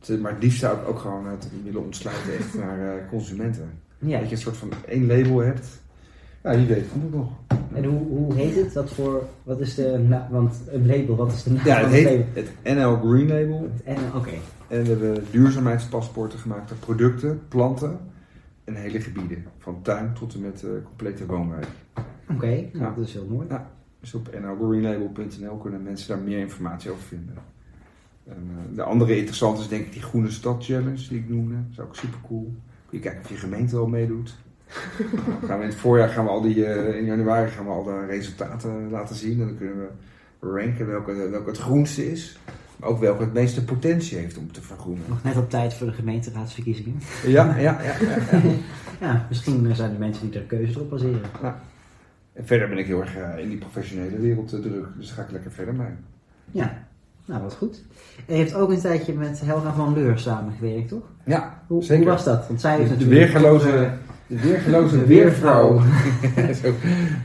Het- Maar het liefst zou ik ook gewoon het willen ontsluiten echt naar eh, consumenten. Ja. Dat je een soort van één label hebt. Ja, wie weet komt het nog. En hoe, hoe heet het? Wat voor, wat is de, na- want een label, wat is de naam Ja, van het het heet label? het NL Green Label. En, Oké, En we hebben duurzaamheidspaspoorten gemaakt op producten, planten en hele gebieden. Van tuin tot en met eh, complete woonwijk. oké, nou, Ja. dat is heel mooi. Dus op nlgreenlabel.nl kunnen mensen daar meer informatie over vinden. En, eh, de andere interessante is denk ik die Groene Stad Challenge die ik noemde. Dat is ook super cool. Kun je kijken of je gemeente al meedoet. Gaan we in het voorjaar gaan we al die, eh, in januari gaan we al de resultaten laten zien. En dan kunnen we ranken welke, welke het groenste is. Maar ook welke het meeste potentie heeft om te vergroenen. Nog net op tijd voor de gemeenteraadsverkiezingen. Ja, ja, ja. ja, ja. Ja, misschien zijn er mensen die er keuze erop baseren. En verder ben ik heel erg eh, in die professionele wereld eh, druk. Dus daar ga ik lekker verder mee. Ja, nou wat goed. En je hebt ook een tijdje met Helga van Leur samengewerkt, toch? Ja, Hoe, Zeker. hoe was dat? Want zij heeft De natuurlijk... weergeloze, de weergeloze de weervrouw. Zo.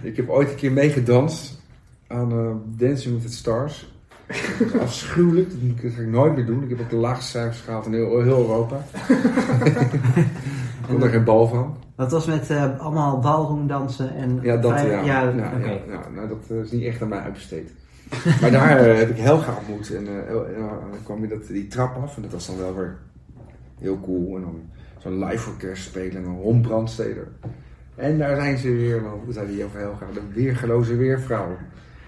ik heb ooit een keer meegedanst aan eh, Dancing with the Stars. Afschuwelijk, dat ga ik nooit meer doen. Ik heb ook de laagste cijfers gehaald in heel, heel Europa. ik kon er geen bal van. Dat was met eh, allemaal ballroomdansen en... Ja, dat vrij- ja. Ja, ja, oké. ja, ja. nou, dat eh, is niet echt aan mij uitbesteed. maar daar eh, heb ik Helga ontmoet. En eh, ja, dan kwam je dat, die trap af. En dat was dan wel weer heel cool. En dan zo'n live orkest spelen. En Brandsteder. En daar zijn ze weer. Dan zei hij over Helga. De weergeloze weervrouw.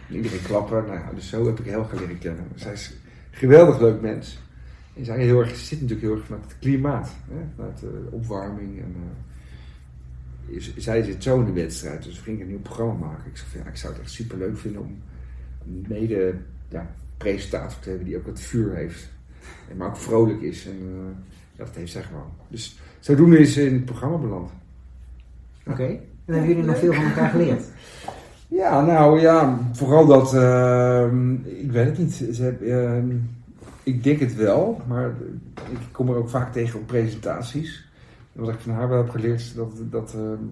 En iedereen klappen. Nou ja, dus zo heb ik Helga leren kennen. Zij is een geweldig leuk mens. En zij heel erg, zit natuurlijk heel erg vanuit het klimaat. Hè? Vanuit de opwarming. En, eh, is- zij zit zo in de wedstrijd, dus we gingen een nieuw programma maken. Ik zei ja, ik zou het echt super leuk vinden om een mede ja, presentator te hebben die ook het vuur heeft. En maar ook vrolijk is. En eh, dat heeft zij gewoon. Dus zodoende is ze in het programma beland. Oké. En hebben jullie nog veel van elkaar geleerd? Ja, nou ja, vooral dat, ehm, ik weet het niet. Ze heb, ehm, ik denk het wel, maar ik kom er ook vaak tegen op presentaties. En wat ik van haar wel heb geleerd is dat, dat ehm,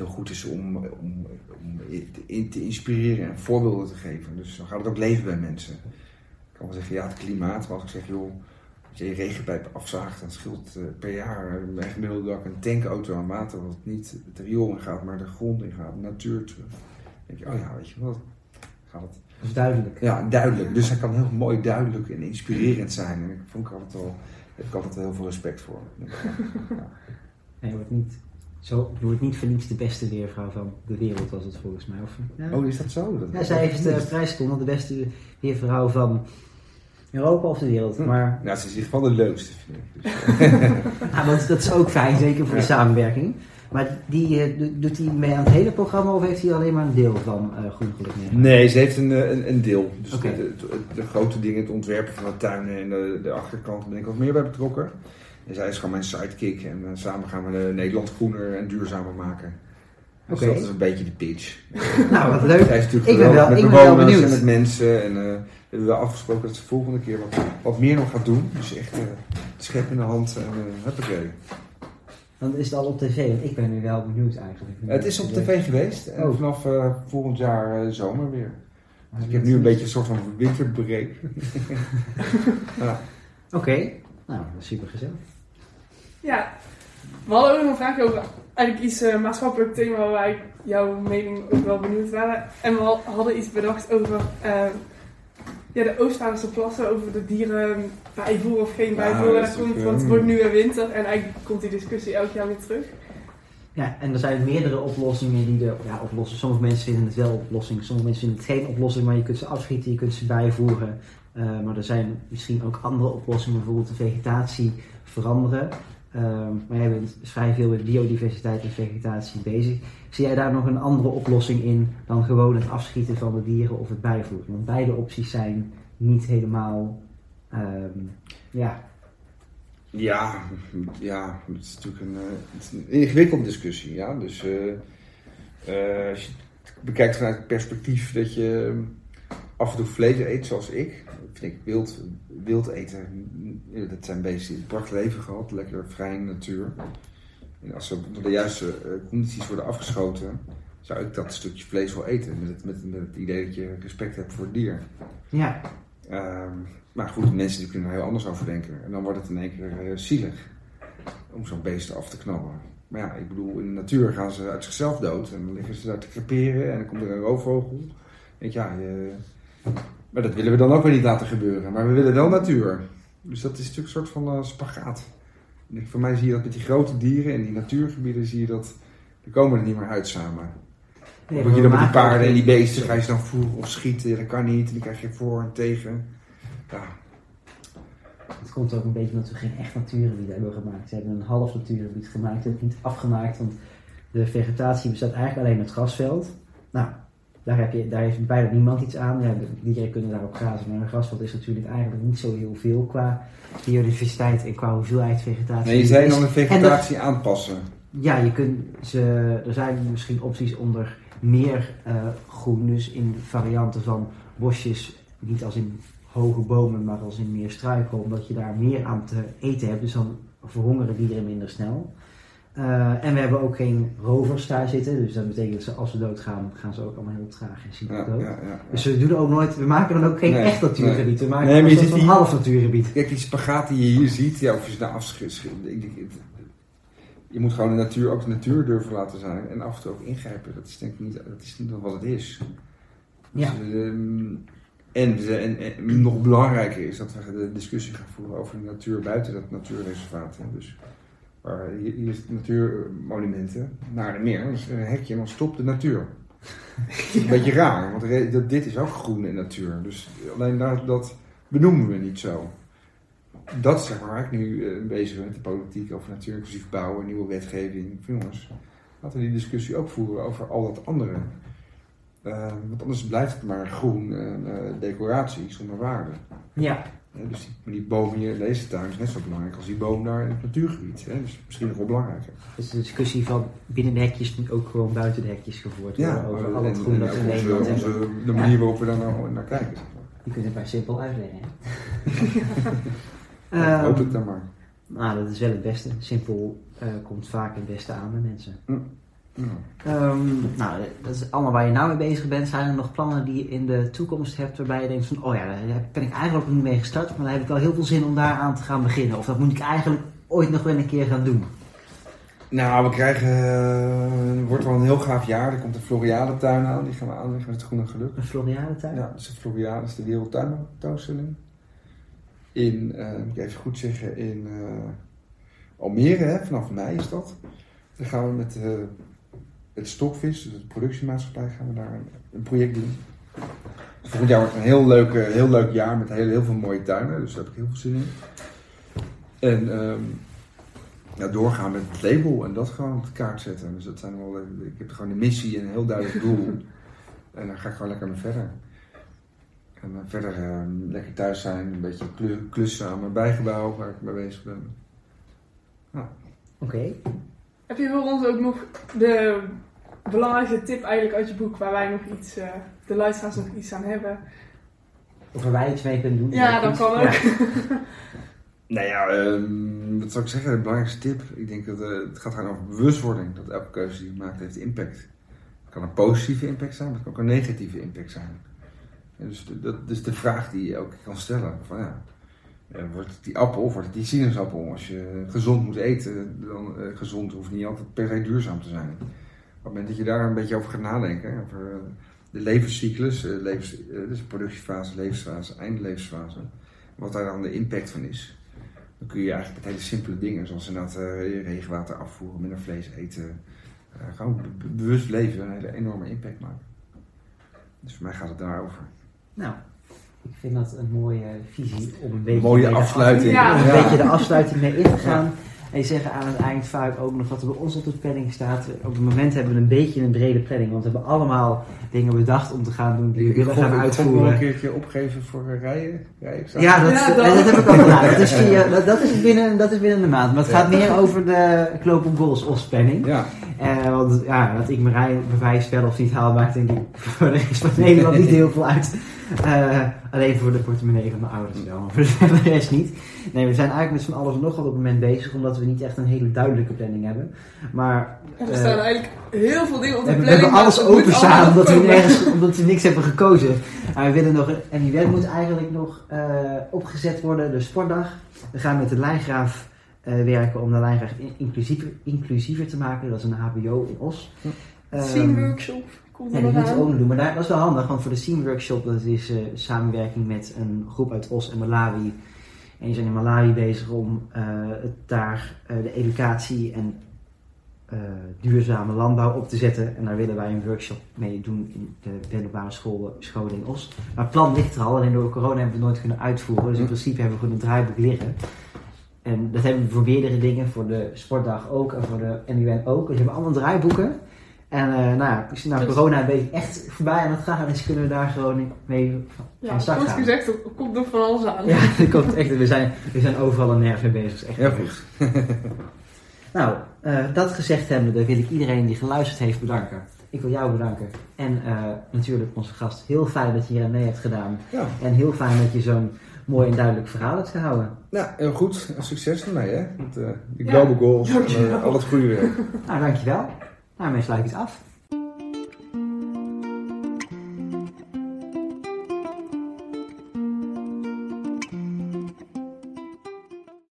heel goed is om, om, om te, te inspireren en voorbeelden te geven. Dus dan gaat het ook leven bij mensen. Ik kan wel zeggen, ja, het klimaat, maar als ik zeg, joh, als je je regenpijp afzaagt, dan scheelt eh, per jaar bij een gemiddelde dak een tankauto aan water, wat niet het riool in gaat, maar de grond in gaat, de natuur terug. Dan denk je, oh ja, weet je wat, gaat het Dat is duidelijk. ja, duidelijk. Dus hij kan heel mooi duidelijk en inspirerend zijn. En ik vond ik altijd wel, heb ik altijd wel heel veel respect voor. Ja. Nee, je wordt niet, zo, je wordt niet voor niets de beste weervrouw van de wereld, was het volgens mij. Of, ja. Oh, is dat zo? Dat ja, zij heeft de prijs gewonnen, de beste weervrouw van Europa of de wereld. Hm. Maar Nou, ze is in ieder geval de leukste, vind ik. Dus, ah, dat, dat is ook fijn, zeker voor de Ja. samenwerking. Maar die, eh, do- doet hij mee aan het hele programma of heeft hij alleen maar een deel van eh Groen Geluk mee? nee, ze heeft een, eh, een, een deel. Dus Oké. de, de, de grote dingen, het ontwerpen van de tuinen en de, de achterkant, ben ik wat meer bij betrokken. En zij is gewoon mijn sidekick. En eh, samen gaan we de Nederland groener en duurzamer maken. Dus Oké. dat is een beetje de pitch. Nou, wat leuk. Zij is natuurlijk Ik ben wel- met ik ben wel bewoners benieuwd. en met mensen. En eh, we hebben wel afgesproken dat ze de volgende keer wat, wat meer nog gaat doen. Dus echt eh het schep in de hand en huppakee. Dan is het al op tv, want ik ben nu wel benieuwd eigenlijk. Het is op tv geweest en Oh. vanaf volgend jaar zomer weer. Ah, Dus ik heb nu een beetje een soort van winterbreak. ja. Oké, nou, super gezellig. Ja, we hadden ook nog een vraag over eigenlijk iets eh, maatschappelijk thema waar ik jouw mening ook wel benieuwd waren. En we hadden iets bedacht over eh, ja, de Oostvaarderse plassen, over de dieren bijvoer of geen bijvoer. komt, ook, want het eh, wordt nu weer winter en eigenlijk komt die discussie elk jaar weer terug. Ja, en er zijn meerdere oplossingen die de ja, oplossen. Sommige mensen vinden het wel oplossing, sommige mensen vinden het geen oplossing, maar je kunt ze afschieten, je kunt ze bijvoeren. Eh, maar er zijn misschien ook andere oplossingen, bijvoorbeeld de vegetatie veranderen. Ehm, maar jij bent vrij veel met biodiversiteit en vegetatie bezig. Zie jij daar nog een andere oplossing in dan gewoon het afschieten van de dieren of het bijvoeren? Want beide opties zijn niet helemaal, ehm, ja, Ja, ja, het is natuurlijk een, eh, is ingewikkelde discussie. Ja? Dus eh, als je het bekijkt vanuit het perspectief dat je af en toe vlees eet zoals ik, ik wild, wild eten, dat zijn beesten die een prachtig leven gehad, lekker vrij in de natuur. En als ze onder de juiste eh, condities worden afgeschoten, zou ik dat stukje vlees wel eten. Met het, met, met het idee dat je respect hebt voor het dier. ja, Ehm, maar goed, mensen die kunnen er heel anders over denken. En dan wordt het in één keer eh, zielig om zo'n beest af te knallen. Maar ja, ik bedoel, in de natuur gaan ze uit zichzelf dood. En dan liggen ze daar te creperen en dan komt er een roofvogel. Weet je, ja, je- maar dat willen we dan ook weer niet laten gebeuren. Maar we willen wel natuur. Dus dat is natuurlijk een soort van eh, spagaat. En ik- voor mij zie je dat met die grote dieren en die natuurgebieden zie je dat... Die komen er niet meer uit samen. Nee, Moet je we dan met die paarden en die beesten, ga je ze dan voeren of schieten? Dat kan niet, en die krijg je voor en tegen. Ja, Het komt ook een beetje omdat we geen echt natuurgebied hebben gemaakt. Ze hebben een half natuurgebied gemaakt, ook niet afgemaakt, want de vegetatie bestaat eigenlijk alleen uit grasveld. Nou, daar, heb je, daar heeft bijna niemand iets aan. Ja, dieren kunnen daarop grazen, maar een grasveld is natuurlijk eigenlijk niet zo heel veel qua biodiversiteit en qua hoeveelheid vegetatie. nee, je zei dan de vegetatie aanpassen. ja, je kunt ze, er zijn misschien opties om er meer eh, groen, dus in varianten van bosjes, niet als in hoge bomen, maar als in meer struiken, omdat je daar meer aan te eten hebt. Dus dan verhongeren dieren minder snel. Eh, en we hebben ook geen rovers daar zitten, dus dat betekent dat ze, als ze doodgaan, gaan ze ook allemaal heel traag en ziek Ja, dood. ja, ja, ja. Dus we doen ook nooit, we maken dan ook geen Nee, echt natuurgebied, we maken Nee, een maar je ziet die- half natuurgebied. Kijk, die spagaat die je hier ziet, ja, of je ze nou afschiet. Je moet gewoon de natuur ook de natuur durven laten zijn en af en toe ook ingrijpen. Dat is denk ik niet, dat is niet wat het is. Ja. Dus, ehm, en, en, en nog belangrijker is dat we de discussie gaan voeren over de natuur buiten dat natuurreservaat. hè. Dus hier, hier is het natuurmonumenten, naar de meer, dus een hekje en dan stopt de natuur. Dat is een beetje raar, want dat- dit is ook groen en natuur. Dus alleen daar, dat benoemen we niet zo. Dat is zeg maar waar ik nu eh, bezig ben met de politiek over natuur inclusief bouwen, nieuwe wetgeving. Jongens, laten we die discussie ook voeren over al dat andere. Eh, want anders blijft het maar groen en eh, decoratie zonder waarde. Ja, dus die, boom hier in deze tuin is net zo belangrijk als die boom daar in het natuurgebied. Hè? Dus misschien nog wel belangrijker. dus de discussie van binnen de hekjes moet ook gewoon buiten de hekjes gevoerd worden over al het en- groen en dat we in ook onze, Nederland hebben. onze, de manier waarop we daar nou naar kijken. Zeg maar. Je kunt het maar simpel uitleggen. hè? Ja, Ehm, hoop ik dan maar. nou, dat is wel het beste. Simpel eh, komt vaak het beste aan bij mensen. Ja. Ehm, nou, dat is allemaal waar je nou mee bezig bent. Zijn er nog plannen die je in de toekomst hebt waarbij je denkt van... Oh ja, daar ben ik eigenlijk ook niet mee gestart, maar daar heb ik wel heel veel zin om daar aan te gaan beginnen. Of dat moet ik eigenlijk ooit nog wel een keer gaan doen. Nou, we krijgen. eh, Het wordt wel een heel gaaf jaar. Er komt een Floriadentuin aan. Die gaan we aanleggen met het Groene Geluk. Een Floriadentuin? Ja, dus de Floriade is de Wereldtuintentoonstelling. In, eh, moet ik even goed zeggen, in eh, Almere, hè, vanaf mei is dat. Dan gaan we met het Stokvis, dus de productiemaatschappij, gaan we daar een, een project doen. Dus volgend jaar wordt een heel leuk, eh, heel leuk jaar met heel, heel veel mooie tuinen, dus daar heb ik heel veel zin in. En ehm, ja, doorgaan met het label en dat gewoon op de kaart zetten. Dus dat zijn wel, eh, ik heb gewoon een missie en een heel duidelijk doel. en daar ga ik gewoon lekker mee verder. En dan verder eh, lekker thuis zijn, een beetje klu- klussen aan mijn bijgebouw waar ik mee bezig ben. Oké. Heb je voor ons ook nog de belangrijkste tip eigenlijk uit je boek waar wij nog iets, eh, de luisteraars nog iets aan hebben? Of er wij iets mee kunnen doen. Ja, dat kan ook. Nou ja, ehm, wat zou ik zeggen? De belangrijkste tip. Ik denk dat eh, het gaat gaan over bewustwording. Dat elke keuze die je maakt heeft impact. Het kan een positieve impact zijn, maar het kan ook een negatieve impact zijn. Dus de, dat is de vraag die je ook kan stellen. Van, ja, eh, wordt die appel of wordt het die sinaasappel. Als je gezond moet eten, dan gezond hoeft niet altijd per se duurzaam te zijn. Op het moment dat je daar een beetje over gaat nadenken, over eh, de levenscyclus, eh, levens, eh, dus productiefase, levensfase, eindlevensfase, wat daar dan de impact van is. Dan kun je eigenlijk met hele simpele dingen, zoals inderdaad eh, regenwater afvoeren, minder vlees eten, eh, gewoon be- be- bewust leven, een hele enorme impact maken. Dus voor mij gaat het daarover. Nou, ik vind dat een mooie visie om een beetje... Mooie afsluiting. Ja. Om een beetje de afsluiting mee in te gaan. En je zegt aan het eind vaak ook nog wat er bij ons op de planning staat. Op het moment hebben we een beetje een brede planning. Want we hebben allemaal dingen bedacht om te gaan doen die we willen gaan nog een uitvoeren. keertje opgeven voor rijden. rijden Ja, dat, Ja, dat, dat. heb ik ook gedaan. Dat is, via, dat, dat, is binnen, dat is binnen de maand. Maar het gaat meer over de Kloop op Goals of planning. Ja, Eh, want ja, dat ik mijn rijbewijs wel of niet haal, maakt denk ik voor de rest van Nederland niet heel veel uit. Eh, alleen voor de portemonnee van mijn ouders wel, maar voor de rest niet. Nee, we zijn eigenlijk met z'n allen nog wel op het moment bezig, omdat we niet echt een hele duidelijke planning hebben. Maar Er eh, staan eigenlijk heel veel dingen op de we, we planning. hebben alles openstaan omdat we, nergens, omdat we niks hebben gekozen. Maar we willen nog, en die wet moet eigenlijk nog opgezet worden, de sportdag. We gaan met de lijngraaf werken om de in- inclusiever, inclusiever te maken. Dat is een HBO in Os. Ehm, Scene workshop komt ja, er die nog moeten we ook nog doen. Maar daar, dat is wel handig, want voor de Scene Workshop, dat is eh, samenwerking met een groep uit Os en Malawi. En die zijn in Malawi bezig om eh, het daar eh, de educatie en eh, duurzame landbouw op te zetten. En daar willen wij een workshop mee doen in de middelbare school, scholen in Os. Maar het plan ligt er al, alleen door corona hebben we het nooit kunnen uitvoeren. Dus in Hm. principe hebben we gewoon een draaiboek liggen. En dat hebben we voor meerdere dingen, voor de sportdag ook en voor de NUN ook. Dus we hebben allemaal draaiboeken. En eh, nou ja, als nou Dus- corona een beetje echt voorbij aan het gaan is, kunnen we daar gewoon mee van Ja, start gaan. gezegd, er komt nog van alles aan. Ja, dat komt echt. We zijn, we zijn overal en nergens mee bezig. Dat is echt heel goed. Nou, eh, dat gezegd hebbende, dan wil ik iedereen die geluisterd heeft bedanken. Ik wil jou bedanken. En eh, natuurlijk onze gast. Heel fijn dat je hier aan mee hebt gedaan. Ja, En heel fijn dat je zo'n mooi en duidelijk verhaal hebt gehouden. nou, heel goed. En Succes ermee, hè? Met eh, die Ja, global goals en eh, al het goede werk. Nou, dankjewel. Nou, mensen sluit iets af.